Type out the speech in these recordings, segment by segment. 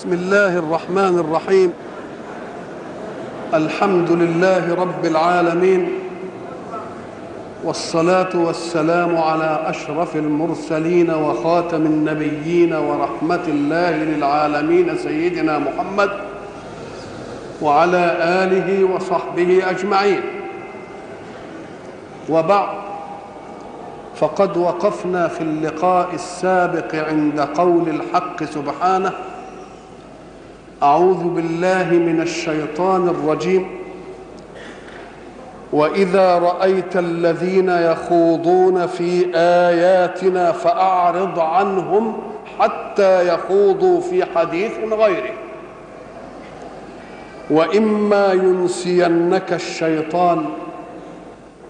بسم الله الرحمن الرحيم. الحمد لله رب العالمين. والصلاة والسلام على أشرف المرسلين وخاتم النبيين ورحمة الله للعالمين سيدنا محمد وعلى آله وصحبه أجمعين. وبعد فقد وقفنا في اللقاء السابق عند قول الحق سبحانه أعوذ بالله من الشيطان الرجيم. وإذا رأيت الذين يخوضون في آياتنا فأعرض عنهم حتى يخوضوا في حديث غيره. وإما ينسينك الشيطان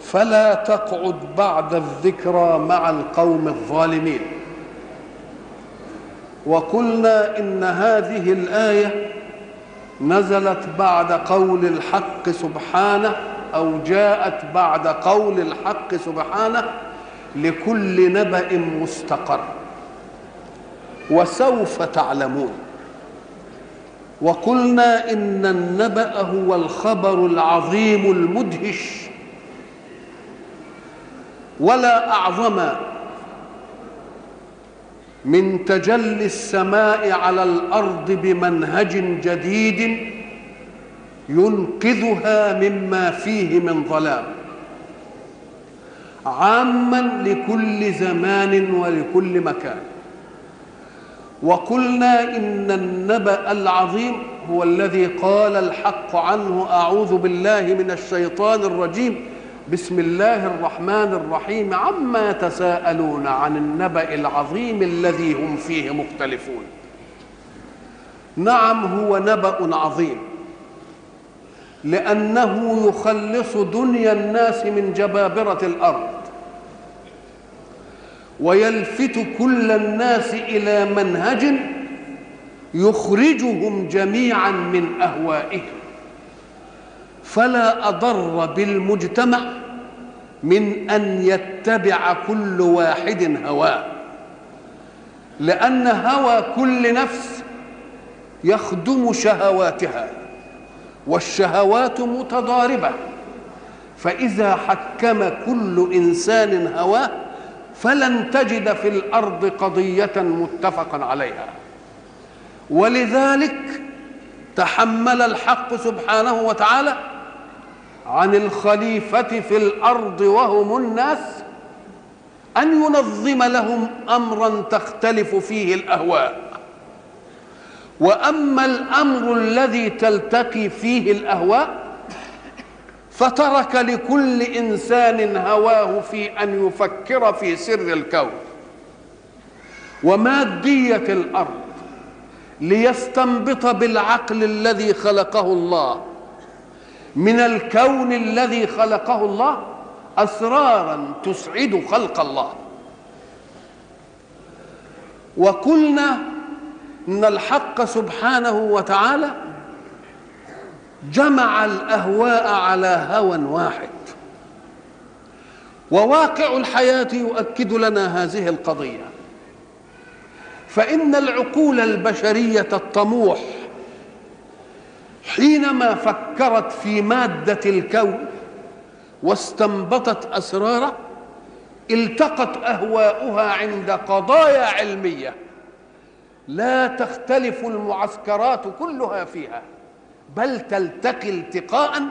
فلا تقعد بعد الذكرى مع القوم الظالمين. وقلنا إن هذه الآية نزلت بعد قول الحق سبحانه أو جاءت بعد قول الحق سبحانه لكل نبأ مستقر. وسوف تعلمون. وقلنا إن النبأ هو الخبر العظيم المدهش. ولا أعظم من تجلي السماء على الأرض بمنهج جديد ينقذها مما فيه من ظلام. عاما لكل زمان ولكل مكان. وقلنا إن النبأ العظيم هو الذي قال الحق عنه أعوذ بالله من الشيطان الرجيم. بسم الله الرحمن الرحيم عما يتساءلون عن النبأ العظيم الذي هم فيه مختلفون نعم هو نبأ عظيم لأنه يخلص دنيا الناس من جبابرة الأرض. ويلفت كل الناس إلى منهج يخرجهم جميعا من أهوائهم. فلا أضر بالمجتمع من أن يتبع كل واحد هواه. لأن هوى كل نفس يخدم شهواتها والشهوات متضاربة. فإذا حكم كل إنسان هواه فلن تجد في الأرض قضية متفقا عليها. ولذلك تحمل الحق سبحانه وتعالى عن الخليفة في الأرض وهم الناس أن ينظم لهم أمرا تختلف فيه الأهواء. وأما الأمر الذي تلتقي فيه الأهواء فترك لكل إنسان هواه في أن يفكر في سر الكون. ومادية الأرض ليستنبط بالعقل الذي خلقه الله. من الكون الذي خلقه الله أسرارا تسعد خلق الله. وقلنا إن الحق سبحانه وتعالى جمع الأهواء على هوى واحد. وواقع الحياة يؤكد لنا هذه القضية. فإن العقول البشرية الطموح حينما فكرت في مادة الكون واستنبطت أسراره التقت أهواؤها عند قضايا علمية. لا تختلف المعسكرات كلها فيها بل تلتقي التقاء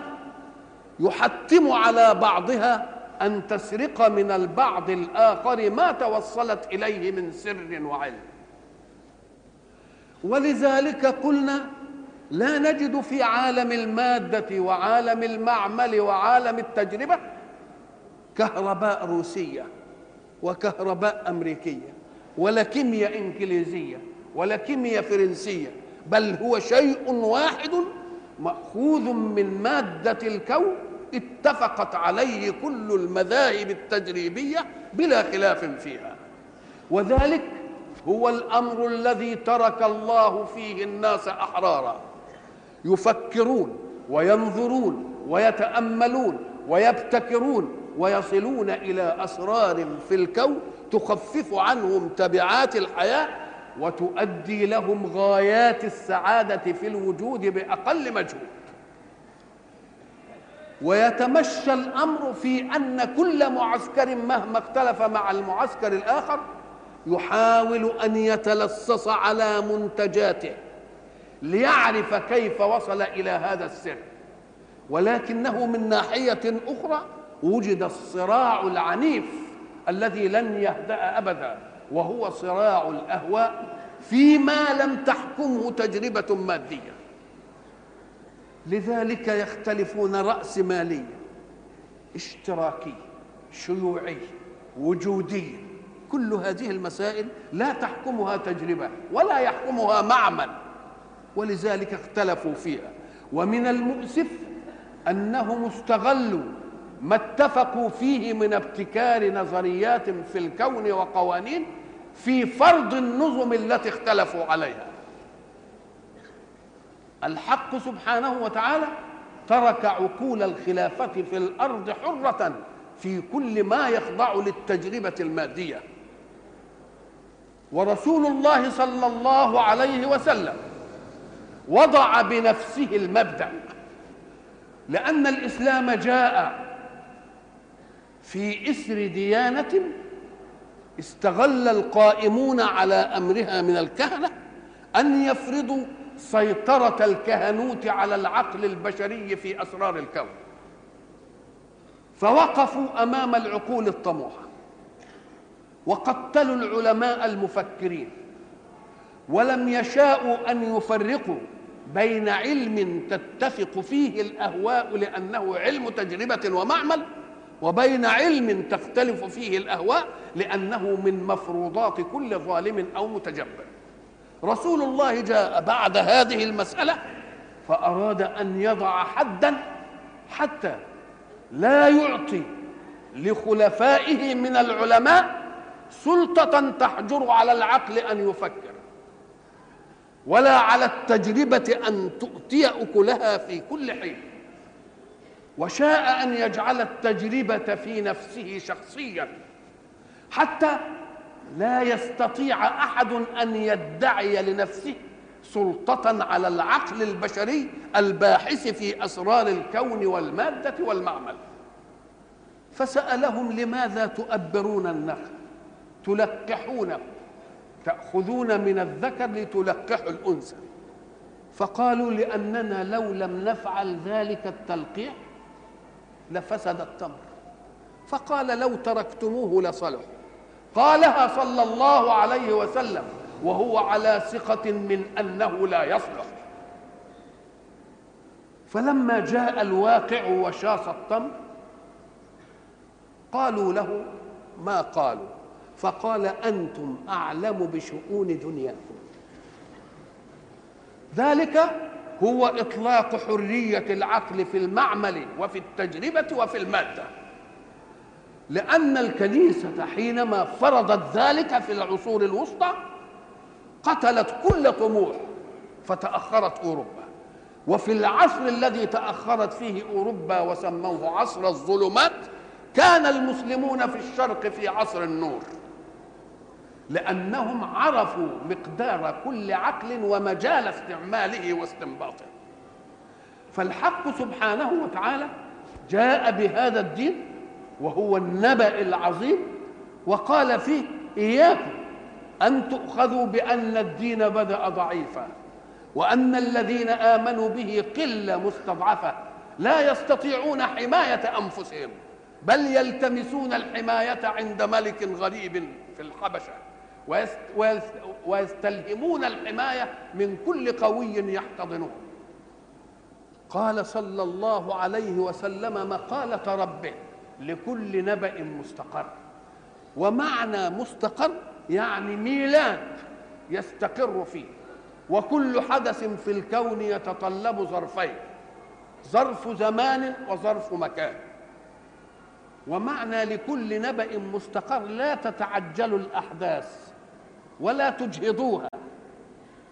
يحتم على بعضها أن تسرق من البعض الآخر ما توصلت إليه من سر وعلم. ولذلك قلنا لا نجد في عالم المادة وعالم المعمل وعالم التجربة كهرباء روسية وكهرباء أمريكية ولا كيمياء إنجليزية ولا كيمياء فرنسية بل هو شيء واحد مأخوذ من مادة الكون اتفقت عليه كل المذاهب التجريبية بلا خلاف فيها. وذلك هو الأمر الذي ترك الله فيه الناس أحرارا. يفكرون وينظرون ويتأملون ويبتكرون ويصلون إلى أسرار في الكون تخفف عنهم تبعات الحياة وتؤدي لهم غايات السعادة في الوجود بأقل مجهود. ويتمشى الأمر في أن كل معسكر مهما اختلف مع المعسكر الآخر يحاول أن يتلصص على منتجاته. ليعرف كيف وصل إلى هذا السر. ولكنه من ناحية أخرى وجد الصراع العنيف الذي لن يهدأ أبدا وهو صراع الأهواء فيما لم تحكمه تجربة مادية. لذلك يختلفون راسماليه اشتراكيه شيوعيه وجوديه كل هذه المسائل لا تحكمها تجربة ولا يحكمها معمل. ولذلك اختلفوا فيها. ومن المؤسف أنهم استغلوا ما اتفقوا فيه من ابتكار نظريات في الكون وقوانين في فرض النظم التي اختلفوا عليها. الحق سبحانه وتعالى ترك عقول الخلافة في الأرض حرة في كل ما يخضع للتجربة المادية. ورسول الله صلى الله عليه وسلم وضع بنفسه المبدأ. لأن الإسلام جاء في إسر ديانة استغل القائمون على أمرها من الكهنة أن يفرضوا سيطرة الكهنوت على العقل البشري في أسرار الكون. فوقفوا أمام العقول الطموحة. وقتلوا العلماء المفكرين. ولم يشاءوا أن يفرقوا بين علم تتفق فيه الأهواء لأنه علم تجربة ومعمل وبين علم تختلف فيه الأهواء لأنه من مفروضات كل ظالم أو متجبر. رسول الله جاء بعد هذه المسألة فأراد أن يضع حدا حتى لا يعطي لخلفائه من العلماء سلطة تحجر على العقل أن يفكر. ولا على التجربة أن تؤتي أكلها في كل حين. وشاء أن يجعل التجربة في نفسه شخصيا حتى لا يستطيع أحد أن يدعي لنفسه سلطة على العقل البشري الباحث في أسرار الكون والمادة والمعمل. فسألهم لماذا تؤبرون النخل؟ تلقحونه. تأخذون من الذكر لتلقحوا الأنثى. فقالوا لأننا لو لم نفعل ذلك التلقيح لفسد التمر. فقال لو تركتموه لصلح. قالها صلى الله عليه وسلم وهو على ثقة من أنه لا يصلح. فلما جاء الواقع وشاص التمر قالوا له ما قالوا؟ فقال أنتم أعلم بشؤون دنياكم. ذلك هو إطلاق حرية العقل في المعمل وفي التجربة وفي المادة. لأن الكنيسة حينما فرضت ذلك في العصور الوسطى قتلت كل طموح فتأخرت أوروبا. وفي العصر الذي تأخرت فيه أوروبا وسموه عصر الظلمات كان المسلمون في الشرق في عصر النور. لأنهم عرفوا مقدار كل عقل ومجال استعماله واستنباطه. فالحق سبحانه وتعالى جاء بهذا الدين وهو النبأ العظيم وقال فيه إياكم أن تؤخذوا بأن الدين بدأ ضعيفا وأن الذين آمنوا به قلة مستضعفة لا يستطيعون حماية أنفسهم بل يلتمسون الحماية عند ملك غريب في الحبشة. ويستلهمون الحماية من كل قوي يحتضنهم قال صلى الله عليه وسلم مقالة ربه لكل نبأ مستقر. ومعنى مستقر يعني ميلاد يستقر فيه. وكل حدث في الكون يتطلب ظرفين ظرف زمان وظرف مكان. ومعنى لكل نبأ مستقر لا تتعجلوا الأحداث. ولا تجهضوها.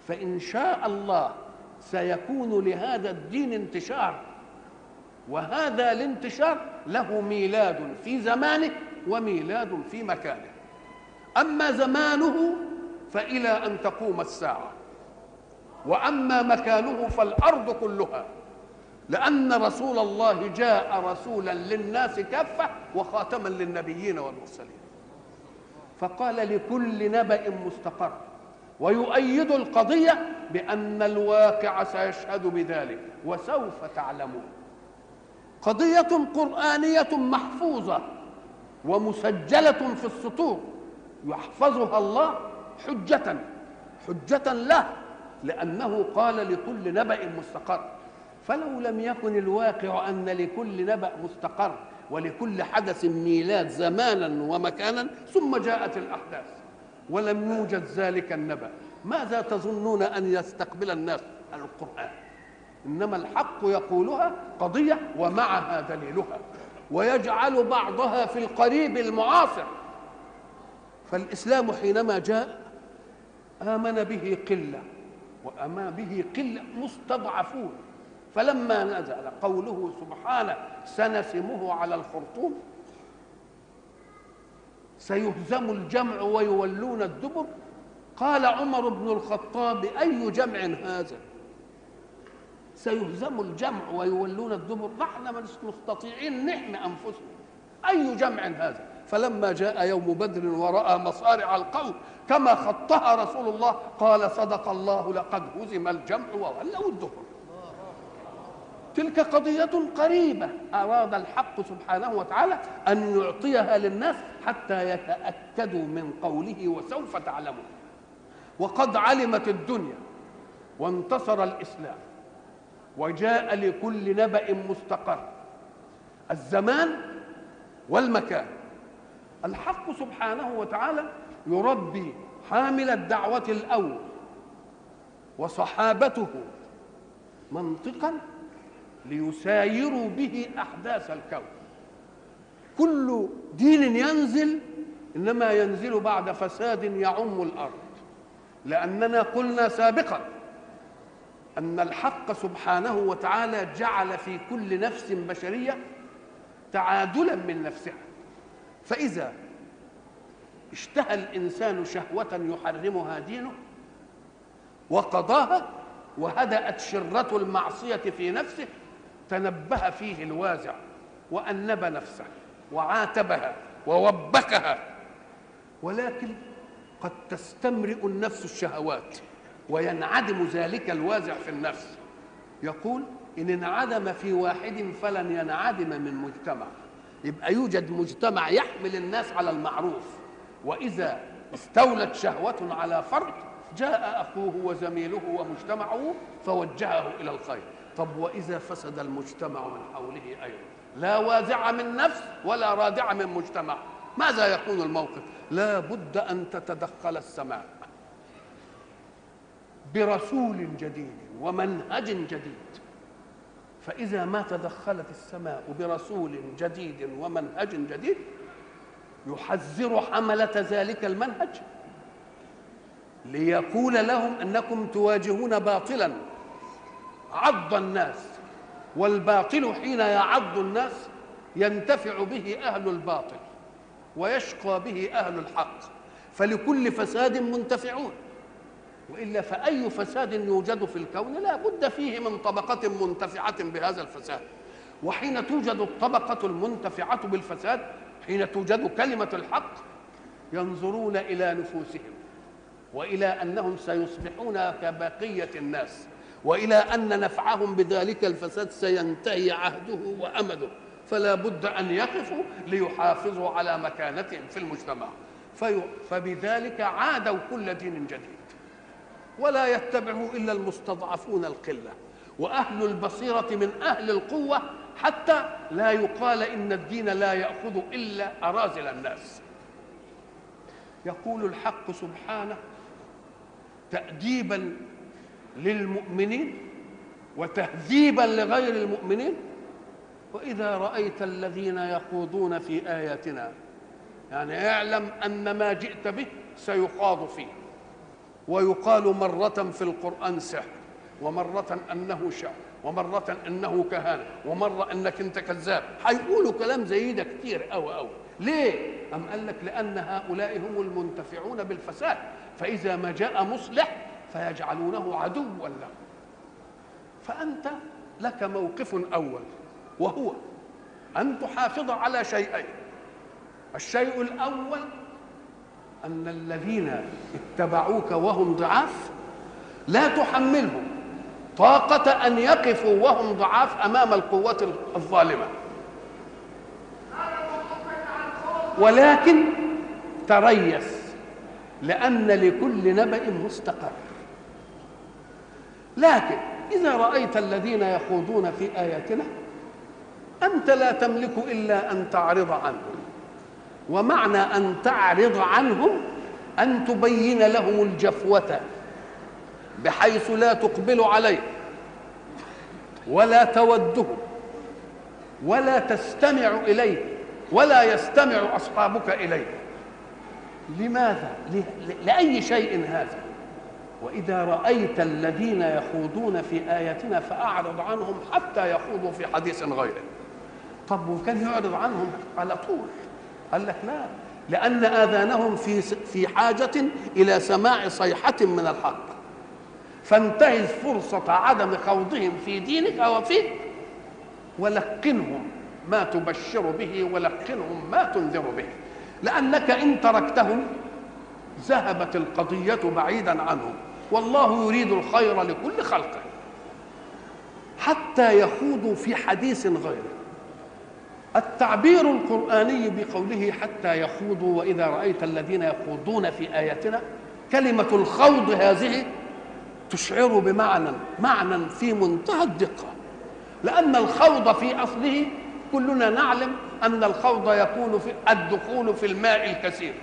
فإن شاء الله سيكون لهذا الدين انتشار. وهذا الانتشار له ميلاد في زمانه وميلاد في مكانه. أما زمانه فإلى أن تقوم الساعة. وأما مكانه فالأرض كلها. لأن رسول الله جاء رسولا للناس كافة وخاتما للنبيين والمرسلين. فقال لكل نبأ مستقر. ويؤيد القضية بأن الواقع سيشهد بذلك وسوف تعلمون. قضية قرآنية محفوظة ومسجلة في السطور يحفظها الله حجة حجة له لأنه قال لكل نبأ مستقر. فلو لم يكن الواقع أن لكل نبأ مستقر ولكل حدث ميلاد زمانا ومكانا ثم جاءت الأحداث. ولم يوجد ذلك النبأ. ماذا تظنون أن يستقبل الناس؟ القرآن. إنما الحق يقولها قضية ومعها دليلها. ويجعل بعضها في القريب المعاصر. فالإسلام حينما جاء آمن به قلة. وأما به قلة مستضعفون. فلما نزل قوله سبحانه سنسمه على الخرطوم سيهزم الجمع ويولون الدبر. قال عمر بن الخطاب أي جمع هذا؟ سيهزم الجمع ويولون الدبر. نحن مستطيعين نحمي أنفسنا. أي جمع هذا؟ فلما جاء يوم بدر ورأى مصارع القوم كما خطها رسول الله. قال صدق الله لقد هزم الجمع وولوا الدبر. تلك قضية قريبة. أراد الحق سبحانه وتعالى أن يعطيها للناس حتى يتأكدوا من قوله وسوف تعلمون. وقد علمت الدنيا وانتصر الإسلام وجاء لكل نبأ مستقر. الزمان والمكان. الحق سبحانه وتعالى يربي حامل الدعوة الأول وصحابته منطقا ليسايروا به أحداث الكون. كل دين ينزل إنما ينزل بعد فساد يعم الأرض. لأننا قلنا سابقا أن الحق سبحانه وتعالى جعل في كل نفس بشرية تعادلا من نفسها. فإذا اشتهى الإنسان شهوة يحرمها دينه وقضاها وهدأت شرة المعصية في نفسه تنبه فيه الوازع وأنب نفسه وعاتبها ووبخها ولكن قد تستمرئ النفس الشهوات وينعدم ذلك الوازع في النفس. يقول إن انعدم في واحد فلن ينعدم من مجتمع. يبقى يوجد مجتمع يحمل الناس على المعروف. وإذا استولت شهوة على فرد جاء أخوه وزميله ومجتمعه فوجهه إلى الخير. طب وإذا فسد المجتمع من حوله أيضا؟ لا وازع من نفس ولا رادع من مجتمع. ماذا يكون الموقف؟ لا بد أن تتدخل السماء برسول جديد ومنهج جديد. فإذا ما تدخلت السماء برسول جديد ومنهج جديد يحذر حملة ذلك المنهج. ليقول لهم أنكم تواجهون باطلا. عض الناس والباطل حين يعض الناس ينتفع به أهل الباطل ويشقى به أهل الحق. فلكل فساد منتفعون وإلا فأي فساد يوجد في الكون لا بد فيه من طبقة منتفعة بهذا الفساد. وحين توجد الطبقة المنتفعة بالفساد حين توجد كلمة الحق ينظرون إلى نفوسهم وإلى أنهم سيصبحون كبقية الناس. وإلى أن نفعهم بذلك الفساد سينتهي عهده وامده فلا بد أن يقفوا ليحافظوا على مكانتهم في المجتمع. فبذلك عادوا كل دين جديد. ولا يتبعه إلا المستضعفون القلة. وأهل البصيرة من أهل القوة حتى لا يقال إن الدين لا يأخذ إلا أراذل الناس. يقول الحق سبحانه تاديبا للمؤمنين وتهذيبا لغير المؤمنين؟ وإذا رأيت الذين يخوضون في آياتنا يعني اعلم أن ما جئت به سيخاض فيه. ويقال مرة في القرآن سحر ومرة أنه شعر ومرة أنه كهانة ومرة أنك أنت كذاب. هيقولوا كلام زي ده كتير قوي قوي ليه؟ أم قال لك لأن هؤلاء هم المنتفعون بالفساد. فإذا ما جاء مصلح فيجعلونه عدوا له فأنت لك موقف أول وهو أن تحافظ على شيئين. الشيء الأول أن الذين اتبعوك وهم ضعاف لا تحملهم. طاقة أن يقفوا وهم ضعاف أمام القوة الظالمة. ولكن تريث لأن لكل نبأ مستقر. لكن إذا رأيت الذين يخوضون في آياتنا أنت لا تملك إلا أن تعرض عنهم. ومعنى أن تعرض عنهم أن تبين لهم الجفوة بحيث لا تقبل عليه ولا تودهم ولا تستمع إليه ولا يستمع أصحابك إليه لماذا؟ لأي شيء هذا؟ وإذا رأيت الذين يخوضون في آياتنا فأعرض عنهم حتى يخوضوا في حديث غيره. طب وكان يعرض عنهم على طول؟ قال لك لا لأن آذانهم في في حاجة إلى سماع صيحة من الحق. فانتهز فرصة عدم خوضهم في دينك وفيك ولقنهم ما تبشر به ولقنهم ما تنذر به. لأنك إن تركتهم ذهبت القضية بعيدا عنهم. والله يريد الخير لكل خلقه. حتى يخوضوا في حديث غيره. التعبير القرآني بقوله حتى يخوضوا وإذا رأيت الذين يخوضون في آياتنا كلمة الخوض هذه تشعر بمعنى معنى في منتهى الدقة. لأن الخوض في أصله كلنا نعلم أن الخوض يكون في الدخول في الماء الكثير.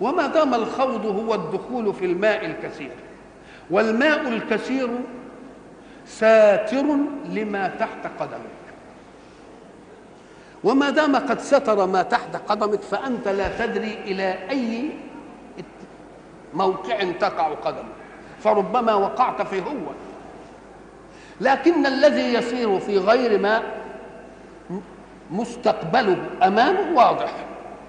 وما دام الخوض هو الدخول في الماء الكثير. والماء الكثير ساتر لما تحت قدمك. وما دام قد ستر ما تحت قدمك فأنت لا تدري إلى أي موقع تقع قدمك. فربما وقعت في هو. لكن الذي يسير في غير ماء مستقبله أمامه واضح.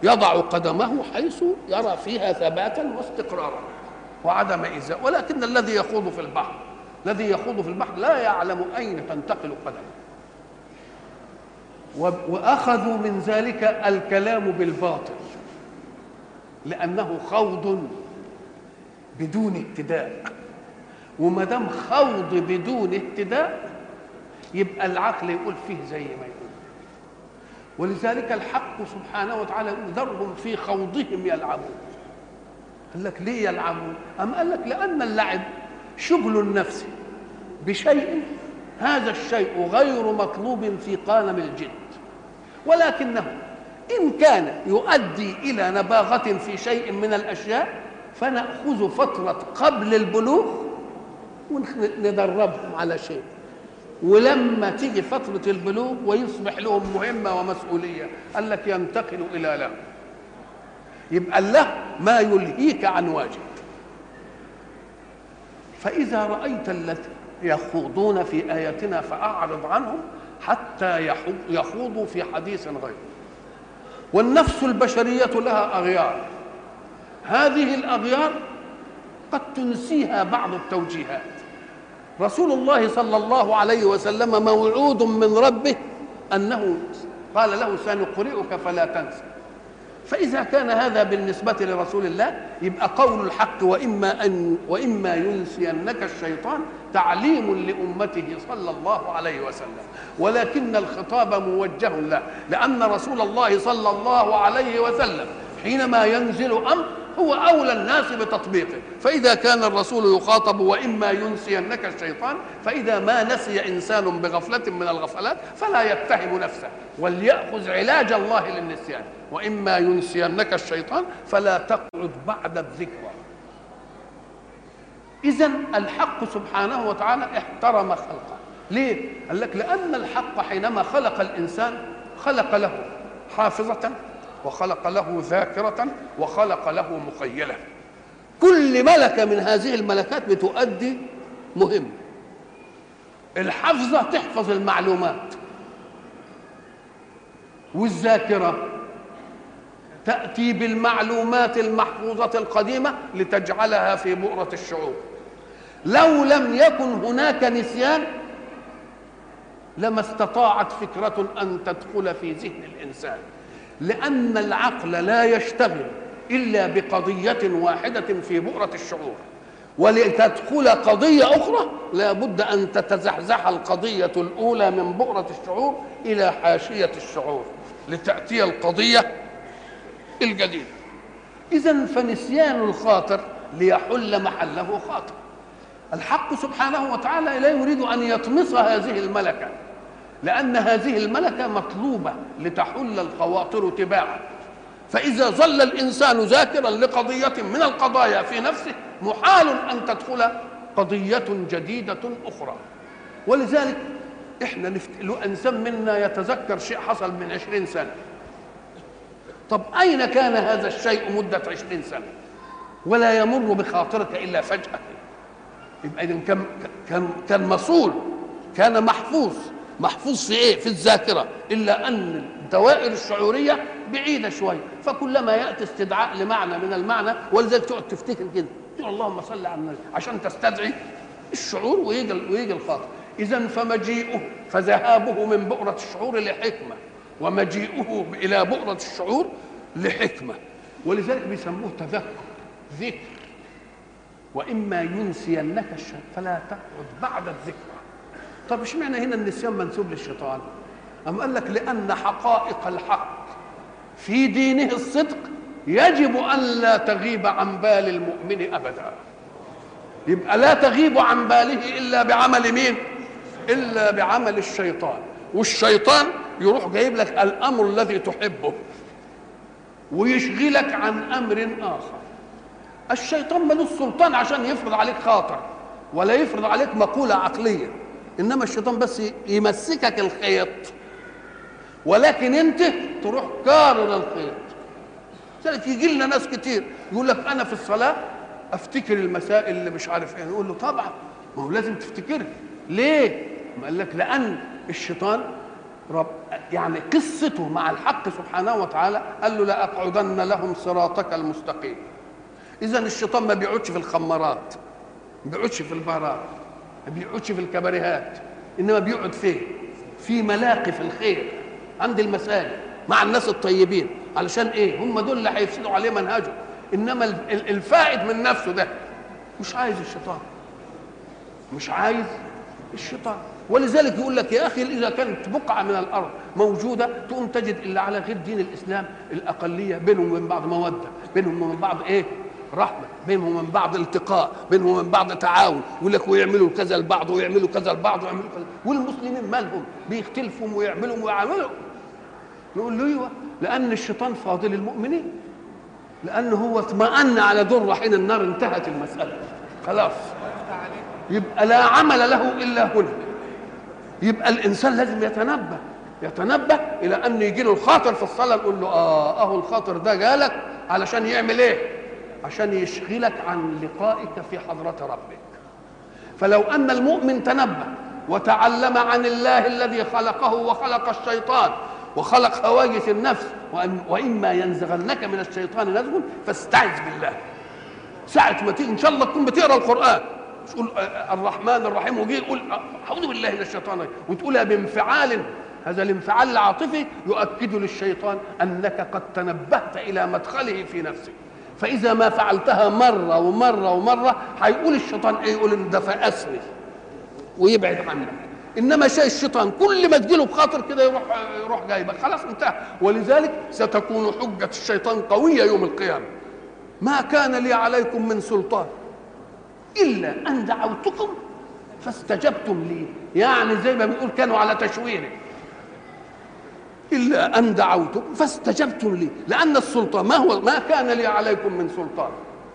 يضع قدمه حيث يرى فيها ثباتا واستقرارا وعدم إيذاء ولكن الذي يخوض في البحر الذي يخوض في البحر لا يعلم أين تنتقل قدمه. وأخذوا من ذلك الكلام بالباطل لأنه خوض بدون ابتداء وما دام خوض بدون ابتداء يبقى العقل يقول فيه زي ما يقول. ولذلك الحق سبحانه وتعالى ذرهم في خوضهم يلعبون. قال لك ليه يلعبون؟ أم قال لك لأن اللعب شغل النفس بشيء هذا الشيء غير مطلوب في قالم الجد ولكنه إن كان يؤدي إلى نباغة في شيء من الأشياء فنأخذ فترة قبل البلوغ وندربهم على شيء. ولما تيجي فترة البلوغ ويصبح لهم مهمة ومسؤولية قال لك ينتقل إلى له يبقى الله ما يلهيك عن واجب. فإذا رأيت الذين يخوضون في آياتنا فأعرض عنهم حتى يخوضوا في حديث غيره. والنفس البشرية لها أغيار. هذه الأغيار قد تنسيها بعض التوجيهات. رسول الله صلى الله عليه وسلم موعود من ربه أنه قال له سنقرئك فلا تنسى فإذا كان هذا بالنسبة لرسول الله يبقى قول الحق وإما أن وإما ينسينك الشيطان تعليم لأمته صلى الله عليه وسلم. ولكن الخطاب موجه له لأن رسول الله صلى الله عليه وسلم حينما ينزل أمر هو أولى الناس بتطبيقه. فإذا كان الرسول يخاطب وإما ينسينك الشيطان فإذا ما نسي إنسان بغفلة من الغفلات فلا يتهم نفسه. وليأخذ علاج الله للنسيان. وإما ينسينك الشيطان فلا تقعد بعد الذكرى. إذا الحق سبحانه وتعالى احترم خلقه. ليه؟ قال لك لأن الحق حينما خلق الإنسان خلق له حافظة وخلق له ذاكرة وخلق له مخيلة كل ملكة من هذه الملكات بتؤدي مهم. الحفظة تحفظ المعلومات. والذاكرة تأتي بالمعلومات المحفوظة القديمة لتجعلها في بؤرة الشعوب. لو لم يكن هناك نسيان لما استطاعت فكرة أن تدخل في ذهن الإنسان. لأن العقل لا يشتغل إلا بقضية واحدة في بؤرة الشعور. ولتدخل قضية أخرى لا بد أن تتزحزح القضية الأولى من بؤرة الشعور إلى حاشية الشعور لتأتي القضية الجديدة. إذا فنسيان الخاطر ليحل محله خاطر. الحق سبحانه وتعالى لا يريد أن يطمس هذه الملكة. لأن هذه الملكة مطلوبة لتحل الخواطر تباعا. فإذا ظل الإنسان ذاكرا لقضية من القضايا في نفسه محال أن تدخل قضية جديدة أخرى. ولذلك إحنا نفت... لو انسان منا يتذكر شيء حصل من عشرين سنة. طب أين كان هذا الشيء مدة عشرين سنة؟ ولا يمر بخاطرك إلا فجأة. يبقى كان كان كان مصول كان محفوظ. محفوظ في إيه؟ في الذاكرة إلا أن الدوائر الشعورية بعيدة شوية فكلما يأتي استدعاء لمعنى من المعنى ولذلك تقعد تفتكر كده. تقول اللهم صل على النبي عشان تستدعي الشعور ويجي ويجي الخاطر. اذا فمجيئه فذهابه من بؤرة الشعور لحكمة ومجيئه إلى بؤرة الشعور لحكمة. ولذلك بيسموه تذكر ذكر. وإما ينسينك الشيء فلا تقعد بعد الذكرى طب اشمعنى هنا النسيان منسوب للشيطان؟ أم قال لك لأن حقائق الحق في دينه الصدق يجب أن لا تغيب عن بال المؤمن أبدا. يبقى لا تغيب عن باله إلا بعمل مين؟ إلا بعمل الشيطان. والشيطان يروح جايب لك الأمر الذي تحبه ويشغلك عن أمر آخر. الشيطان ملوش سلطان عشان يفرض عليك خاطر ولا يفرض عليك مقولة عقلية. إنما الشيطان بس يمسكك الخيط. ولكن أنت تروح كارر الخيط لذلك يجي لنا ناس كتير يقول لك أنا في الصلاة أفتكر المسائل اللي مش عارف إيه. نقول له طبعا ما هو لازم تفتكرها ليه؟ ما قال لك لأن الشيطان رب يعني قصته مع الحق سبحانه وتعالى قال له لاقعدن لهم صراطك المستقيم. اذا الشيطان ما بيقعدش في الخمارات ما بيقعدش في البارات ما بيقعدش في الكباريهات إنما بيقعد فين؟ في ملاقف الخير عند المساجد مع الناس الطيبين. علشان إيه؟ هم دول اللي هيفسدوا عليه منهجه. إنما الفائد من نفسه ده مش عايز الشيطان. مش عايز الشيطان. ولذلك يقول لك يا أخي إذا كانت بقعة من الأرض موجودة تقوم تجد إلا على غير دين الإسلام الأقلية بينهم وبين بعض مودة بينهم وبين بعض إيه؟ رحمه بينهم وبين بعض التقاء بينهم وبين بعض تعاون يقول لك ويعملوا كذا لبعض ويعملوا كذا لبعض ويعملوا كذا. والمسلمين مالهم؟ بيختلفوا ويعملوا ويعملوا. نقول له أيوه لأن الشيطان فاضل المؤمنين لأنه هو اطمأن على در حين النار انتهت المسألة. خلاص. يبقى لا عمل له إلا هنا. يبقى الإنسان لازم يتنبه. يتنبه إلى أن يجي له الخاطر في الصلاة نقول له آه أهو الخاطر ده جالك علشان يعمل إيه؟ عشان يشغلك عن لقائك في حضرة ربك. فلو أن المؤمن تنبه وتعلم عن الله الذي خلقه وخلق الشيطان وخلق هواجس النفس وإما ينزغنك من الشيطان نزغ فاستعذ بالله. ساعة ما تيجي إن شاء الله تكون بتقرأ القرآن. تقول الرحمن الرحيم وجي يقول أعوذ بالله من الشيطان وتقولها بانفعال هذا الانفعال العاطفي يؤكد للشيطان أنك قد تنبهت إلى مدخله في نفسك فإذا ما فعلتها مرة ومرة ومرة هيقول الشيطان إيه؟ يقول ده فاسري ويبعد عنك إنما شيء الشيطان كل ما تجيله بخاطر كده يروح يروح جايبك. خلاص انتهى. ولذلك ستكون حجة الشيطان قوية يوم القيامة. ما كان لي عليكم من سلطان إلا أن دعوتكم فاستجبتم لي. يعني زي ما بنقول كانوا على تشويره. إلا أن دعوتكم فاستجبتم لي لأن السلطان ما هو ما كان لي عليكم من سلطان.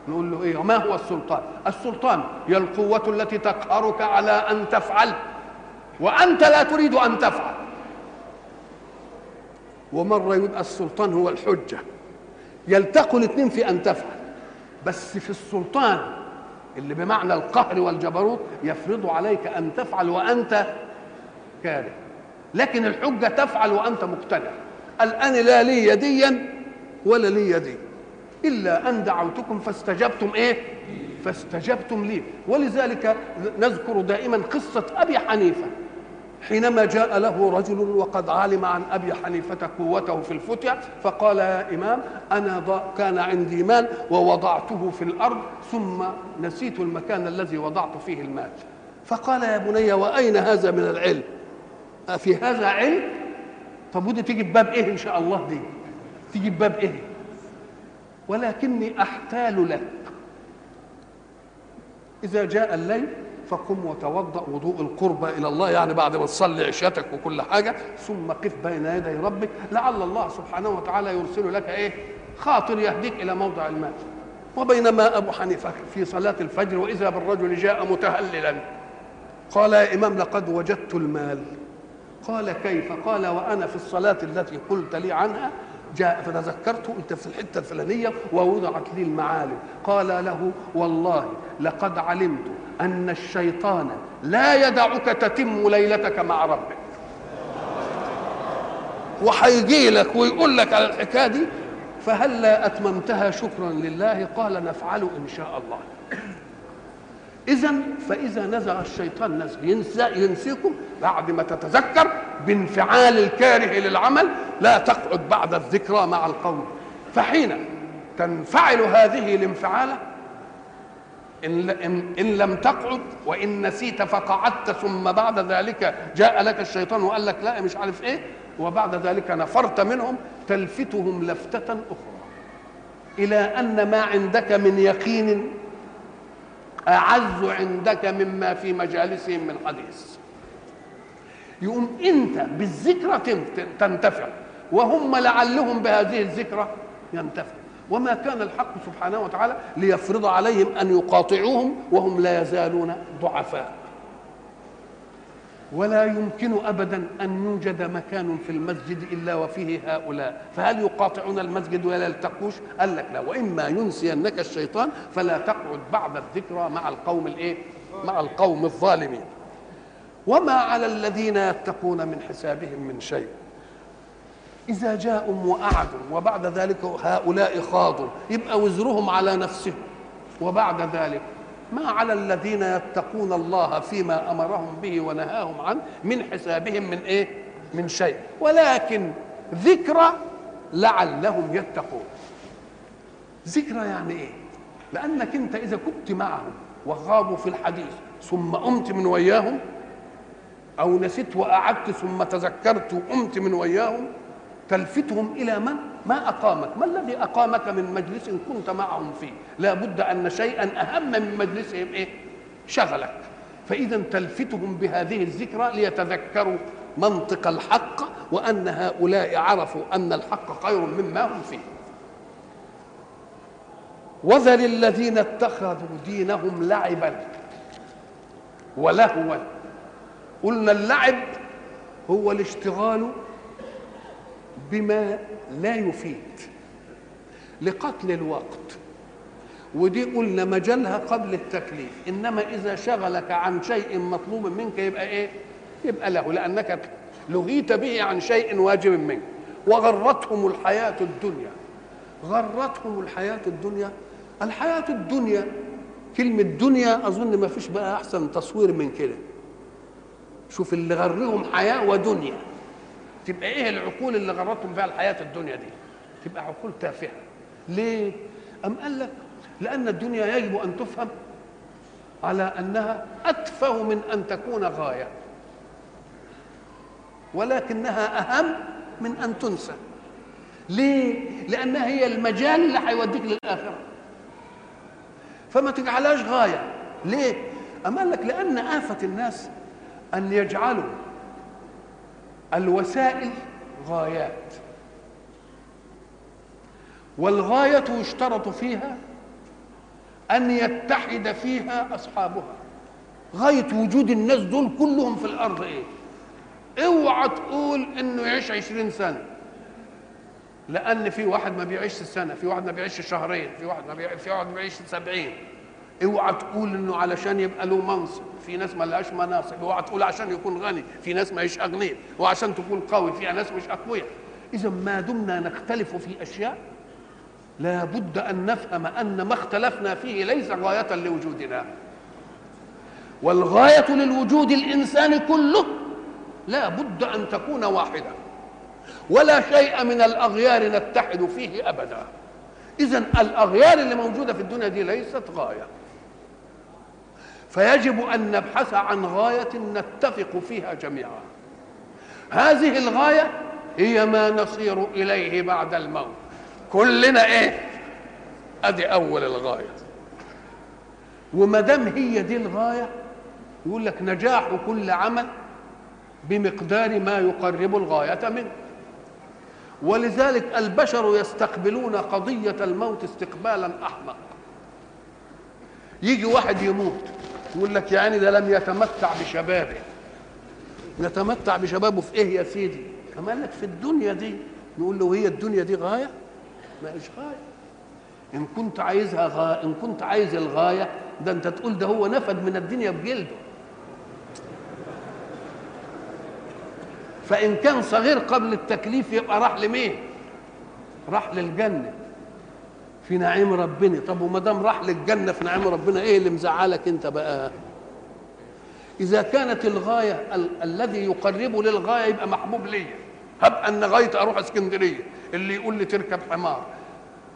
نقول له إيه؟ ما هو السلطان؟ السلطان هي القوة التي تقهرك على أن تفعل وأنت لا تريد أن تفعل. ومرة يبقى السلطان هو الحجة. يلتقوا الاثنين في أن تفعل. بس في السلطان اللي بمعنى القهر والجبروت يفرض عليك أن تفعل وأنت كاره. لكن الحجة تفعل وأنت مقتنع قال أنا لا لي يديا ولا لي دي إلا أن دعوتكم فاستجبتم إيه؟ فاستجبتم لي. ولذلك نذكر دائما قصة أبي حنيفة. حينما جاء له رجل وقد علم عن أبي حنيفة قوته في الفتيا فقال يا إمام أنا كان عندي مال ووضعته في الأرض ثم نسيت المكان الذي وضعت فيه المال. فقال يا بني وأين هذا من العلم؟ في هذا علم طب ودي تيجي بباب إيه إن شاء الله دي؟ تيجي بباب إيه؟ ولكني أحتال لك. إذا جاء الليل فقم وتوضأ وضوء القربى إلى الله يعني بعد ما تصلي عشاتك وكل حاجة ثم قف بين يدي ربك لعل الله سبحانه وتعالى يرسل لك إيه؟ خاطر يهديك إلى موضع الماء وبينما أبو حنيفة في صلاة الفجر وإذا بالرجل جاء متهللا قال يا إمام لقد وجدت المال. قال كيف؟ قال وأنا في الصلاة التي قلت لي عنها جاء فتذكرت قلت في الحتة الفلانية ووضعت لي المعالم. قال له والله لقد علمت أن الشيطان لا يدعك تتم ليلتك مع ربك. وهيجي لك ويقول لك على الحكاية دي فهلا أتممتها؟ شكرا لله. قال نفعل إن شاء الله. اذا فإذا نزغ الشيطان نزغ ينسى ينسيكم بعد ما تتذكر بانفعال الكاره للعمل لا تقعد بعد الذكرى مع القوم. فحين تنفعل هذه الانفعالة إن, إن, لم تقعد وإن نسيت فقعدت ثم بعد ذلك جاء لك الشيطان وقال لك لا مش عارف إيه وبعد ذلك نفرت منهم تلفتهم لفتة أخرى. إلى أن ما عندك من يقين أعز عندك مما في مجالسهم من حديث. يقوم أنت بالذكرى تنتفع وهم لعلهم بهذه الذكرى ينتفع. وما كان الحق سبحانه وتعالى ليفرض عليهم أن يقاطعوهم وهم لا يزالون ضعفاء. ولا يمكن ابدا أن يوجد مكان في المسجد إلا وفيه هؤلاء. فهل يقاطعون المسجد ولا يلتقوش؟ قال لك لا. وإما ينسينك الشيطان فلا تقعد بعد الذكرى مع القوم الإيه؟ مع القوم الظالمين. وما على الذين يتقون من حسابهم من شيء. إذا جاءوا وقعدوا وبعد ذلك هؤلاء خاضوا. يبقى وزرهم على نفسهم. وبعد ذلك ما على الذين يتقون الله فيما أمرهم به ونهاهم عنه من حسابهم من إيه؟ من شيء ولكن ذكرى لعلهم يتقون ذكرى يعني إيه؟ لأنك أنت إذا كنت معهم وغابوا في الحديث ثم قمت من وياهم أو نسيت وقعدت ثم تذكرت وقمت من وياهم تلفتهم إلى من؟ ما أقامك؟ ما الذي أقامك من مجلس كنت معهم فيه؟ لا بد أن شيئا أهم من مجلسهم إيه؟ شغلك. فاذا تلفتهم بهذه الذكرى ليتذكروا منطق الحق وأن هؤلاء عرفوا أن الحق خير مما هم فيه. وذر الذين اتخذوا دينهم لعبا ولهوا. قلنا اللعب هو الاشتغال بما لا يفيد لقتل الوقت. ودي قلنا مجالها قبل التكليف إنما إذا شغلك عن شيء مطلوب منك يبقى إيه؟ يبقى له لأنك لهيت به عن شيء واجب منك. وغرتهم الحياة الدنيا. غرتهم الحياة الدنيا. الحياة الدنيا كلمة دنيا أظن ما فيش بقى أحسن تصوير من كده. شوف اللي غرهم حياة ودنيا. تبقى إيه العقول اللي غرتهم فيها الحياة الدنيا دي؟ تبقى عقول تافهة. ليه؟ أم قال لك لأن الدنيا يجب أن تفهم على أنها أتفه من أن تكون غاية ولكنها أهم من أن تنسى. ليه؟ لانها هي المجال اللي هيوديك للآخرة. فما تجعلهاش غاية. ليه؟ أم قال لك لأن آفة الناس أن يجعلوا الوسائل غايات. والغاية يشترط فيها أن يتحد فيها أصحابها. غاية وجود الناس دول كلهم في الأرض إيه؟ اوعى تقول إنه يعيش عشرين سنة. لأن في واحد ما بيعيش سنة في واحد ما بيعيش شهرين في واحد ما بيعيش في واحد ما بيعيش سبعين. اوعى تقول انه علشان يبقى له منصب في ناس ما لهاش مناصب اوعى تقول عشان يكون غني في ناس ما يش اغنياء وعشان تكون قوي في ناس مش اقوياء. إذا ما دمنا نختلف في أشياء لا بد أن نفهم أن ما اختلفنا فيه ليس غاية لوجودنا. والغاية للوجود الإنساني كله لا بد أن تكون واحدة. ولا شيء من الأغيار نتحد فيه أبدا. إذا الأغيار اللي موجودة في الدنيا دي ليست غاية. فيجب أن نبحث عن غاية نتفق فيها جميعا. هذه الغاية هي ما نصير إليه بعد الموت. كلنا إيه؟ أدي أول الغاية. وما دام هي دي الغاية يقول لك نجاح كل عمل بمقدار ما يقرب الغاية منه. ولذلك البشر يستقبلون قضية الموت استقبالا أحمق. يجي واحد يموت. يقول لك يعني ده لم يتمتع بشبابه. يتمتع بشبابه في إيه يا سيدي؟ كما لك في الدنيا دي. نقول له هي الدنيا دي غاية؟ ما إيش غاية. إن كنت عايزها غاية إن كنت عايز الغاية ده أنت تقول ده هو نفد من الدنيا بجلده. فإن كان صغير قبل التكليف يبقى راح لمين؟ راح للجنة. في نعيم ربنا. طب وما دام راح للجنة في نعيم ربنا إيه اللي مزعلك أنت بقى؟ إذا كانت الغاية ال- الذي يقرب للغاية يبقى محبوب ليا. هب أن غايتي أروح إسكندرية. اللي يقول لي تركب حمار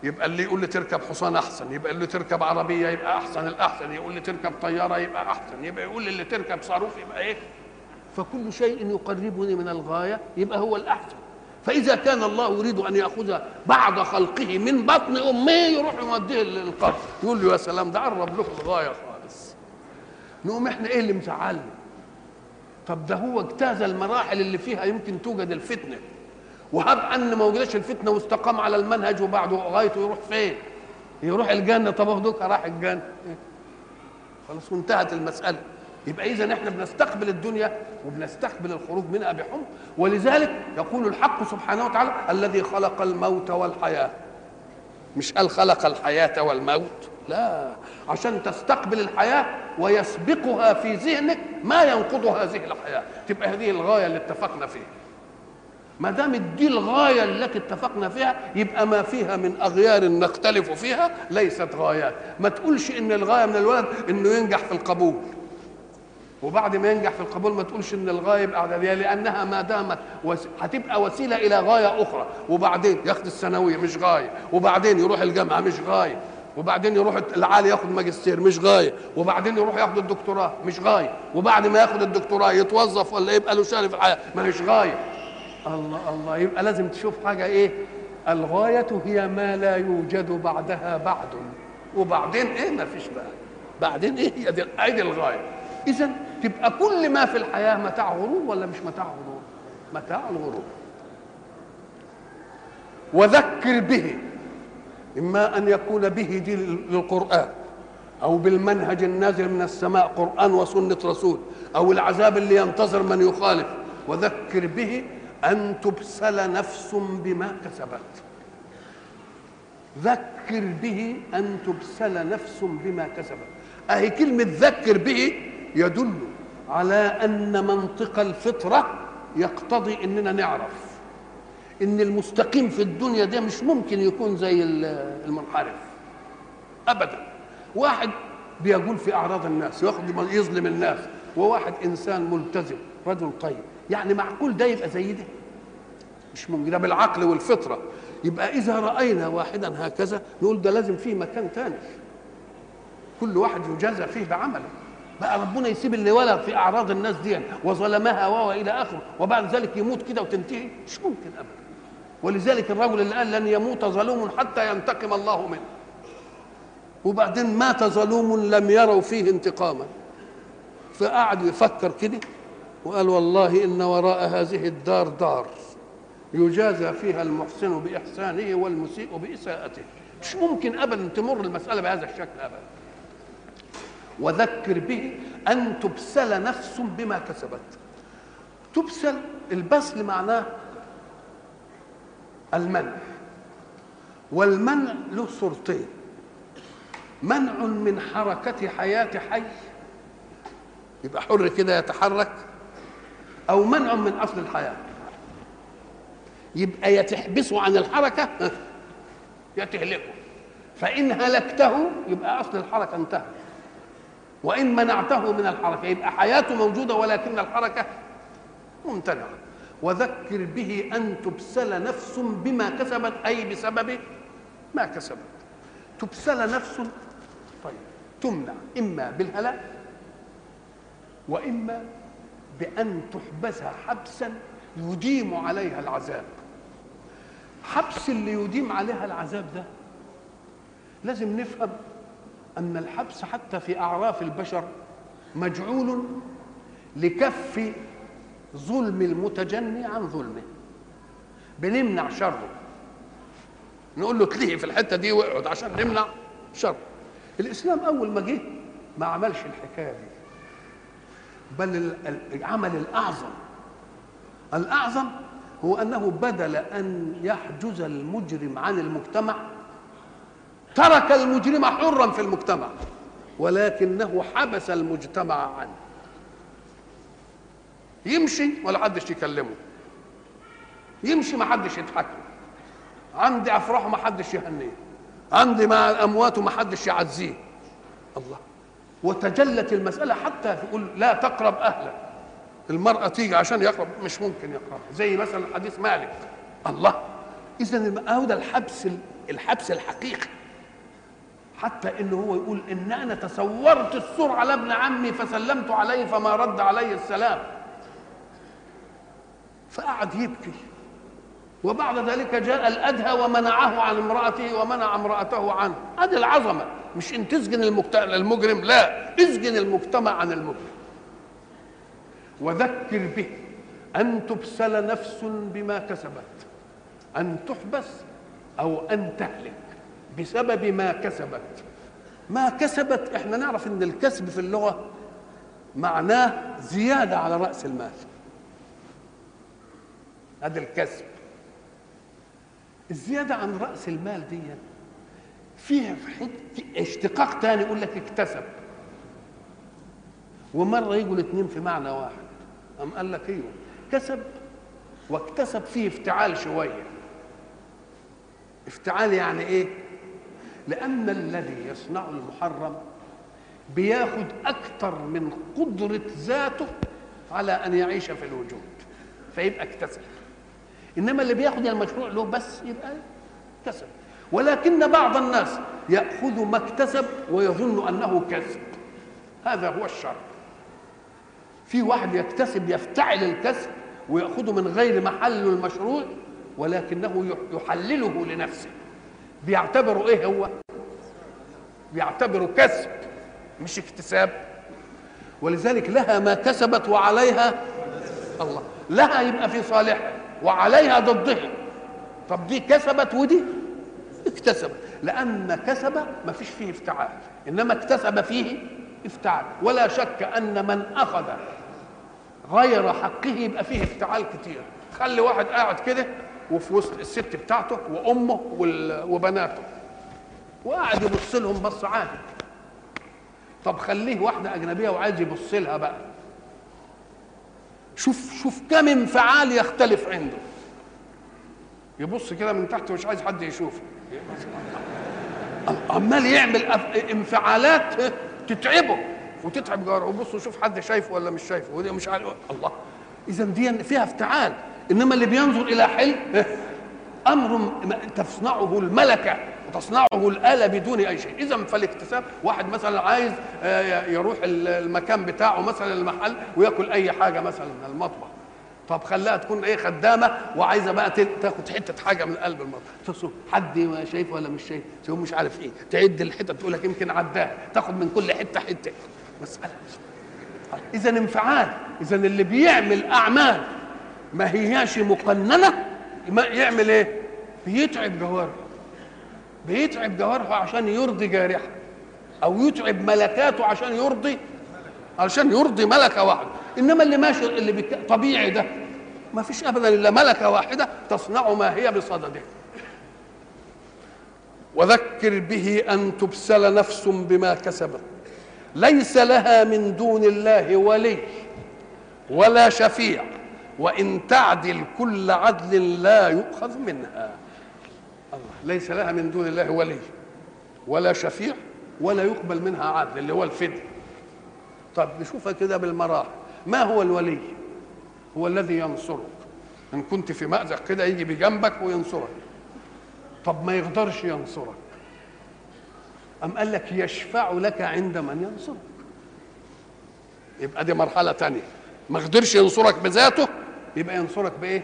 يبقى اللي يقول لي تركب حصان أحسن يبقى اللي تركب عربية يبقى أحسن الأحسن. يقول لي تركب طيارة يبقى أحسن. يبقى يقول لي اللي تركب صاروخ يبقى إيه؟ فكل شيء يقربني من الغاية يبقى هو الأحسن. فإذا كان الله يريد أن يأخذ بعض خلقه من بطن أمه يروح يوديه للقبر. يقول له يا سلام ده قرب لكم الغاية خالص. نقوم إحنا إيه اللي مزعلنا؟ طب ده هو اجتاز المراحل اللي فيها يمكن توجد الفتنة. وهب أن ما وجدش الفتنة واستقام على المنهج وبعده غايته يروح فين؟ يروح الجنة. طب أخدوك راح الجنة. خلاص وانتهت المسألة. يبقى اذا إحنا بنستقبل الدنيا وبنستقبل الخروج منها بحمق ولذلك يقول الحق سبحانه وتعالى الذي خلق الموت والحياة. مش قال خلق الحياة والموت لا. عشان تستقبل الحياة ويسبقها في ذهنك ما ينقض هذه الحياة. تبقى هذه الغاية اللي اتفقنا فيها. ما دام دي الغاية التي اتفقنا فيها يبقى ما فيها من أغيار نختلف فيها ليست غايات. ما تقولش إن الغاية من الولد إنه ينجح في القبول. وبعد ما ينجح في القبول ما تقولش إن الغايه اعداديه لأنها ما دامت. هتبقى وسيلة إلى غاية أخرى. وبعدين ياخد الثانوية مش غاية. وبعدين يروح الجامعة مش غاية. وبعدين يروح العالي ياخد ماجستير مش غاية. وبعدين يروح ياخد الدكتوراه مش غاية. وبعد ما ياخد الدكتوراه يتوظف ولا يبقى له شغف في الحياة ما مش غاية. الله الله. يبقى لازم تشوف حاجة إيه؟ الغاية هي ما لا يوجد بعدها بعد. وبعدين إيه؟ ما فيش بقى. بعدين إيه؟ هي دي الغاية. اذا تبقى كل ما في الحياة متاع غرور ولا مش متاع غرور؟ متاع الغرور. وذكر به إما أن يكون به دي للقرآن أو بالمنهج النازل من السماء قرآن وسنة رسول أو العذاب اللي ينتظر من يخالف. وذكر به أن تبسل نفس بما كسبت. ذكر به أن تبسل نفس بما كسبت. أهي كلمة ذكر به يدل على أن منطق الفطرة يقتضي إننا نعرف إن المستقيم في الدنيا ده مش ممكن يكون زي المنحرف. ابدا. واحد بيقول في أعراض الناس ياخد يظلم الناس وواحد إنسان ملتزم رجل طيب. يعني معقول ده يبقى زي ده؟ مش ممكن. ده بالعقل والفطرة. يبقى إذا رأينا واحدا هكذا نقول ده لازم فيه مكان تاني. كل واحد يجازى فيه بعمله. بقى ربنا يسيب اللي ولد في أعراض الناس دي وظلمها وهو إلى آخره وبعد ذلك يموت كده وتنتهي. مش ممكن ابدا. ولذلك الرجل اللي قال لن يموت ظلوم حتى ينتقم الله منه. وبعدين مات ظلوم لم يروا فيه انتقاما. فقعد يفكر كده وقال والله إن وراء هذه الدار دار يجازى فيها المحسن بإحسانه والمسيء بإساءته. مش ممكن ابدا تمر المسألة بهذا الشكل ابدا. وذكر به أن تبسل نفس بما كسبت. تبسل البسل معناه المنع. والمنع له صورتين. منع من حركة حياة حي يبقى حر كده يتحرك أو منع من أصل الحياة. يبقى يا تحبسه عن الحركة يا تهلكه فإن هلكته يبقى أصل الحركة انتهت. وإن منعته من الحركة يبقى حياته موجودة ولكن الحركة ممتنعة. وذكر به أن تبسل نفس بما كسبت أي بسبب ما كسبت. تبسل نفس طيب تمنع إما بالهلاك وإما بأن تحبس حبسا يديم عليها العذاب. حبس اللي يديم عليها العذاب ده لازم نفهم أن الحبس حتى في أعراف البشر مجعول لكف ظلم المتجني عن ظلمه. بنمنع شره نقول له تلهي في الحتة دي واقعد عشان نمنع شره الإسلام أول ما جه ما عملش الحكاية دي. بل العمل الأعظم. الأعظم هو أنه بدل أن يحجز المجرم عن المجتمع ترك المجرم حرا في المجتمع ولكنه حبس المجتمع عنه. يمشي ولا حدش يكلمه. يمشي ما حدش يضحك عندي افراحه ما حدش يهنيه. عندي مع الاموات وما حدش يعزيه. الله. وتجلت المسألة حتى يقول لا تقرب أهلك المرأة تيجي عشان يقرب مش ممكن يقرب. زي مثلا حديث مالك. الله. إذا هو ده الحبس الحبس الحقيقي. حتى إنه هو يقول ان إنا تصورت السور على ابن عمي فسلمت عليه فما رد علي السلام. فقعد يبكي. وبعد ذلك جاء الأدهى ومنعه عن امرأته ومنع امرأته عنه. هذه العظمة. مش إن تسجن المجرم لا. اسجن المجتمع عن المجرم. وذكر به أن تبسل نفس بما كسبت. أن تحبس أو أن تهلك بسبب ما كسبت. ما كسبت إحنا نعرف إن الكسب في اللغة معناه زيادة على رأس المال. هذا الكسب. الزيادة عن رأس المال دي فيها اشتقاق تاني يقول لك اكتسب. ومرة يجوا الاثنين في معنى واحد. قام قال لك أيوه كسب واكتسب فيه افتعال شوية. افتعال يعني إيه؟ لأن الذي يصنع المحرم بياخد أكثر من قدرة ذاته على أن يعيش في الوجود فيبقى اكتسب. إنما اللي بياخد المشروع له بس يبقى اكتسب. ولكن بعض الناس يأخذ ما اكتسب ويظن أنه كسب. هذا هو الشر في واحد يكتسب يفتعل الكسب وياخذه من غير محله المشروع ولكنه يحلله لنفسه. بيعتبره إيه هو؟ بيعتبره كسب مش اكتساب. ولذلك لها ما كسبت وعليها الله. لها يبقى في صالحها وعليها ضدها. طب دي كسبت ودي اكتسبت. لأن كسب ما فيش فيه افتعال إنما اكتسب فيه افتعال. ولا شك أن من أخذ غير حقه يبقى فيه افتعال كتير. خلي واحد قاعد كده وفي وسط الست بتاعته وأمه وبناته. وقاعد يبص لهم بص عادي. طب خليه واحدة أجنبية وعايز يبص لها بقى. شوف شوف كم انفعال يختلف عنده. يبص كده من تحت مش عايز حد يشوفه. عمال يعمل انفعالات تتعبه. وتتعب جاره. وبص وشوف حد شايفه ولا مش شايفه. ودي مش عارف الله. اذا دي فيها افتعال. إنما اللي بينظر إلى حلم أمر تصنعه الملكة وتصنعه الآلة بدون أي شيء. إذا فالاكتساب واحد مثلا عايز يروح المكان بتاعه مثلا المحل وياكل أي حاجة مثلا المطبخ. طب خلاها تكون إيه خدامة وعايزة بقى تاخد حتة حاجة من قلب المطبخ. تصل حد شايف ولا مش شايف؟ تقول مش عارف إيه. تعد الحتت تقول لك يمكن عداها. تاخد من كل حتة حتة. مسألة. اذا انفعال. اذا اللي بيعمل أعمال ما هياش مقننة؟ يعمل إيه؟ بيتعب جوارحه. بيتعب جوارحه عشان يرضي جارحه. أو يتعب ملكاته عشان يرضي علشان يرضي ملكة واحدة. إنما اللي ماشي اللي بك... طبيعي ده. ما فيش ابدا إلا ملكة واحدة تصنع ما هي بصدده. وذكر به أن تبسل نفس بما كسبت. ليس لها من دون الله ولي ولا شفيع. وإن تعدل كل عدل لا يؤخذ منها. الله ليس لها من دون الله ولي ولا شفيع ولا يقبل منها عدل اللي هو الفدية. طب نشوفها كده بالمراحل. ما هو الولي؟ هو الذي ينصرك. إن كنت في مأزق كده يجي بجنبك وينصرك. طب ما يقدرش ينصرك. أم قال لك يشفع لك عند من ينصرك؟ يبقى دي مرحلة تانية. ما قدرش ينصرك بذاته يبقى ينصرك بإيه؟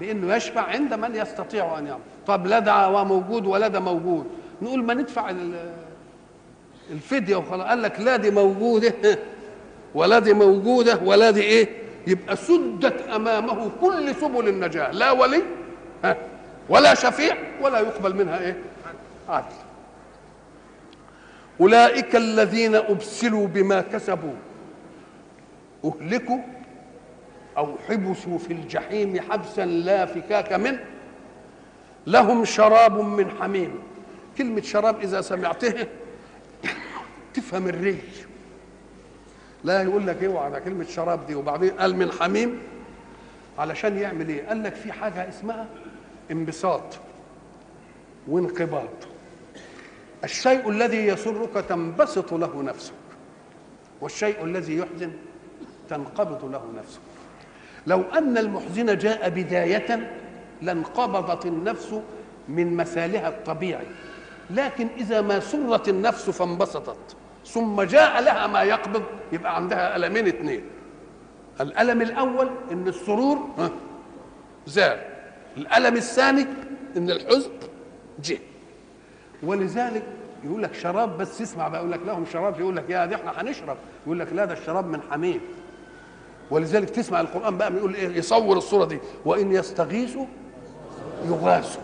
بإنه يشفع عند من يستطيع أن يعمل طب لا ده موجود ولا ده موجود نقول ما ندفع الفدية وخلاص قال لك لا دي موجودة ولا دي موجودة ولا دي إيه؟ يبقى سدت أمامه كل سبل النجاة لا ولي ولا شفيع ولا يقبل منها إيه؟ عدل أولئك الذين أبسلوا بما كسبوا أهلكوا أو حبسوا في الجحيم حبسا لا فكاك منه لهم شراب من حميم. كلمة شراب إذا سمعتها تفهم الريح لا يقول لك اوعى على كلمة شراب دي وبعدين قال من حميم. علشان يعمل إيه؟ قال لك في حاجة اسمها انبساط وانقباض. الشيء الذي يسرك تنبسط له نفسك والشيء الذي يحزن تنقبض له نفسك. لو أن المحزن جاء بداية لانقبضت النفس من مثالها الطبيعي. لكن إذا ما سرت النفس فانبسطت ثم جاء لها ما يقبض يبقى عندها ألمين اثنين الألم الأول إن السرور زال الألم الثاني إن الحزن جه. ولذلك يقول لك شراب بس اسمع بقى يقول لك لهم شراب يقول لك يا دي إحنا هنشرب. يقول لك لا ده الشراب من حميم. ولذلك تسمع القرآن بقى بيقول إيه يصور الصورة دي. وإن يستغيثوا يغاثوا؟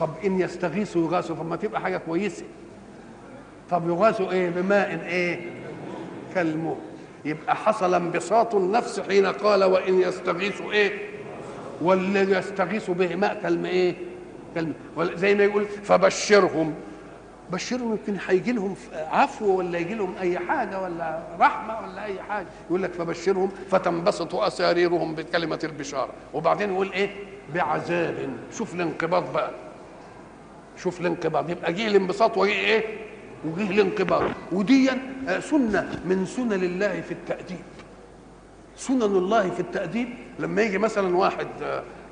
طب إن يستغيثوا يغاثوا طب ما تبقى حاجة كويسة. طب يغاثوا إيه؟ بماء إيه؟ كالموت. يبقى حصل انبساط النفس حين قال وإن يستغيثوا إيه؟ والذي يستغيث به ماء كالماء إيه؟ كلمة زي ما يقول فبشرهم. بشرهم يمكن هيجي لهم عفو ولا يجي لهم أي حاجة ولا رحمة ولا أي حاجة. يقول لك فبشرهم فتنبسط أساريرهم بكلمة البشارة. وبعدين يقول إيه؟ بعذاب. شوف الانقباض بقى. شوف الانقباض. يبقى جه الانبساط وجه إيه؟ وجه الانقباض. ودي سنة من سنن الله في التأديب. سنن الله في التأديب. لما يجي مثلا واحد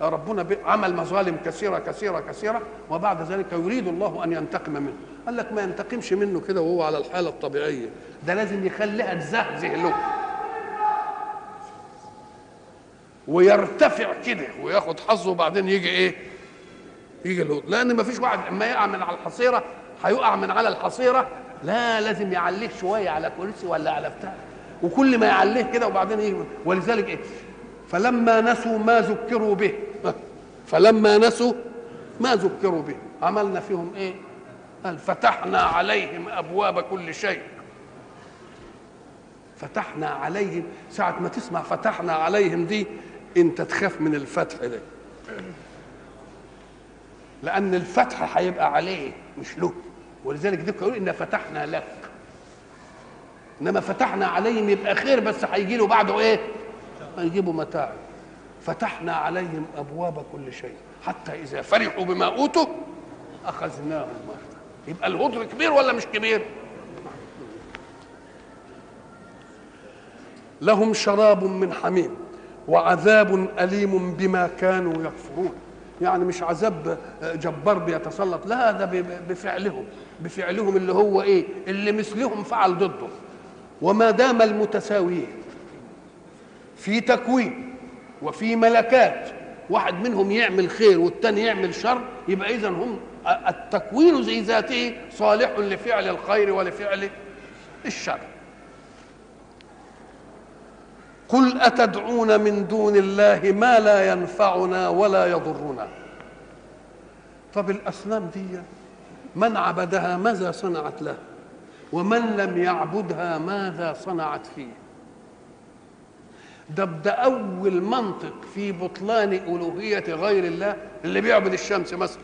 ربنا عمل مظالم كثيرة كثيرة كثيرة وبعد ذلك يريد الله أن ينتقم منه. قال لك ما ينتقمش منه كده وهو على الحالة الطبيعية. ده لازم يخليها تزهزه له ويرتفع كده وياخد حظه وبعدين يجي إيه؟ يجي له لأن ما فيش واحد اما يقع من على الحصيرة هيقع من على الحصيرة. لا لازم يعليه شوية على كرسي ولا على بتاع. وكل ما يعليه كده وبعدين يجي. ولذلك إيه؟ فلما نسوا ما ذكروا به. فلما نسوا ما ذكروا به. عملنا فيهم إيه؟ قال فتحنا عليهم أبواب كل شيء. فتحنا عليهم ساعة ما تسمع فتحنا عليهم دي أنت تخاف من الفتح ده. لأن الفتح هيبقى عليه مش له. ولذلك دي يقول إن فتحنا لك. إنما فتحنا عليهم يبقى خير بس هيجي له بعده إيه؟ هيجيبوا متاع فتحنا عليهم أبواب كل شيء. حتى إذا فرحوا بما أوتوا أخذناهم. يبقى الهدر كبير ولا مش كبير؟ لهم شراب من حميم وعذاب أليم بما كانوا يكفرون. يعني مش عذاب جبار بيتسلط لا ده بفعلهم بفعلهم اللي هو إيه؟ اللي مثلهم فعل ضده. وما دام المتساويين في تكوين وفي ملكات واحد منهم يعمل خير والتاني يعمل شر يبقى اذا هم التكوين زي ذاته صالح لفعل الخير ولفعل الشر. قل أتدعون من دون الله ما لا ينفعنا ولا يضرنا. طب الأصنام دي من عبدها ماذا صنعت له؟ ومن لم يعبدها ماذا صنعت فيه؟ ده ده أول منطق في بطلان ألوهية غير الله اللي بيعبد الشمس مثلا.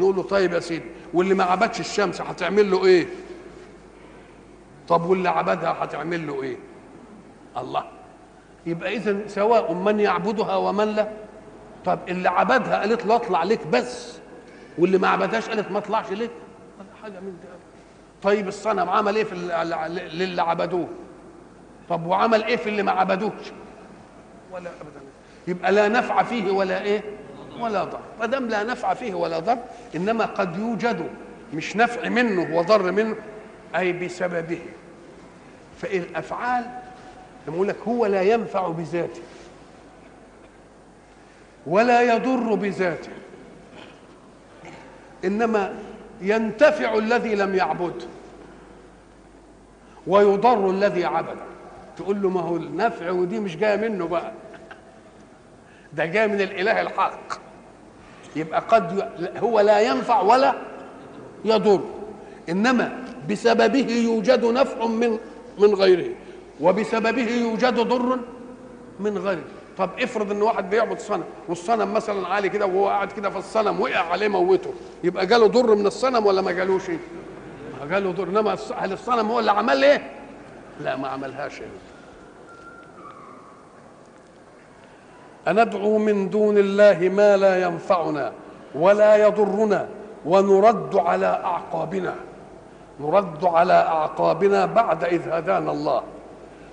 نقول له طيب يا سيدي واللي ما عبدش الشمس هتعمل له إيه؟ طب واللي عبدها هتعمل له إيه؟ الله. يبقى اذا سواء من يعبدها ومن لا طب اللي عبدها قالت له أطلع لك بس واللي ما عبدهاش قالت ما اطلعش ولا حاجة من ده طيب الصنم عمل إيه في للي عبدوه؟ طب وعمل إيه في اللي ما عبدوش؟ ولا ابدا. يبقى لا نفع فيه ولا إيه؟ ولا ضر. ما دام لا نفع فيه ولا ضر إنما قد يوجد مش نفع منه وضر منه أي بسببه. فالافعال يقول لك هو لا ينفع بذاته ولا يضر بذاته إنما ينتفع الذي لم يعبده ويضر الذي عبده تقول له ما هو النفع ودي مش جاية منه بقى. ده جاي من الإله الحق. يبقى قد هو لا ينفع ولا يضر. إنما بسببه يوجد نفع من من غيره وبسببه يوجد ضر من غيره. طب افرض إن واحد بيعبد صنم والصنم مثلا عالي كده وهو قاعد كده في الصنم وقع عليه موته يبقى جاله ضر من الصنم ولا ما جالوش ما جاله ضر إنما هل الصنم هو اللي عمل إيه؟ لا ما عملهاش إيه؟ أندعو من دون الله ما لا ينفعنا ولا يضرنا ونرد على أعقابنا. نرد على أعقابنا بعد إذ هدانا الله.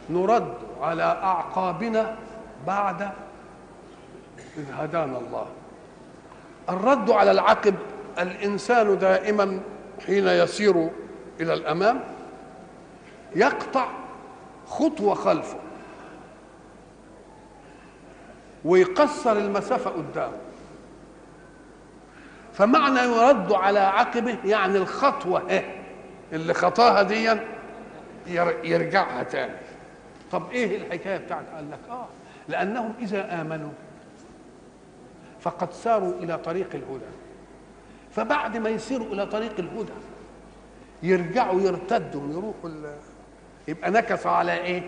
نرد على أعقابنا بعد إذ هدانا الله. الرد على العقب الإنسان دائما حين يسير إلى الأمام يقطع خطوة خلفه. ويقصر المسافة قدامه فمعنى يرد على عقبه يعني الخطوة اللي خطاها دي يرجعها تاني. طب إيه الحكاية بتاعت قال لك؟ آه لأنهم إذا آمنوا فقد ساروا إلى طريق الهدى. فبعد ما يسيروا إلى طريق الهدى يرجعوا يرتدوا يروحوا يبقى نكص على إيه؟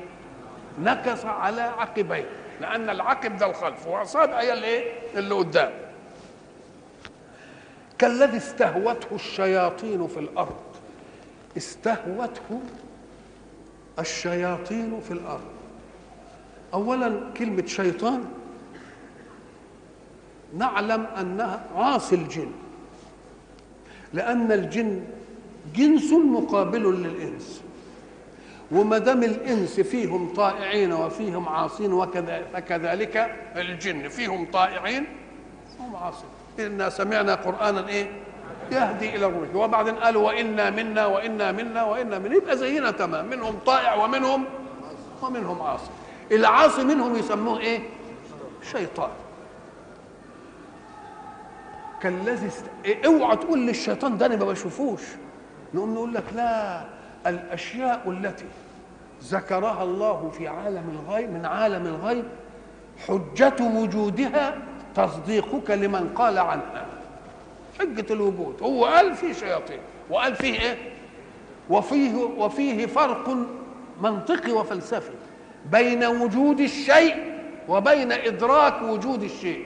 نكص على عقبيه. لأن العقب ده الخلف. واصابع هي الايه اللي قدام. كالذي استهوته الشياطين في الأرض. استهوته الشياطين في الأرض. اولا كلمة شيطان نعلم أنها عاصي الجن. لأن الجن جنس مقابل للإنس. وما دام الإنس فيهم طائعين وفيهم عاصين وكذا فكذلك الجن فيهم طائعين وهم عاصين. إنا سمعنا قرآنا إيه؟ يهدي إلى الرشد وبعدين قالوا وإنا منا وإنا منا وإنا منا يبقى زينا تمام. منهم طائع ومنهم ومنهم عاصي. العاصي منهم يسموه إيه؟ شيطان. كالذي است... إيه اوعى تقول للشيطان ده أنا ما بشوفوش. نقوم نقول لك لا الأشياء التي ذكرها الله في عالم الغيب من عالم الغيب حجة وجودها تصديقك لمن قال عنها. حجة الوجود. هو قال فيه شياطين. وقال فيه إيه؟ وفيه وفيه فرق منطقي وفلسفي بين وجود الشيء وبين إدراك وجود الشيء.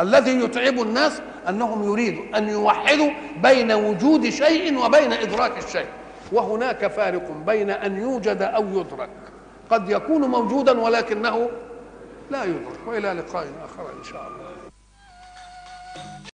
الذي يتعب الناس أنهم يريدوا أن يوحدوا بين وجود شيء وبين إدراك الشيء. وهناك فارق بين أن يوجد أو يدرك. قد يكون موجودا ولكنه لا يدرك وإلى لقاء آخر إن شاء الله.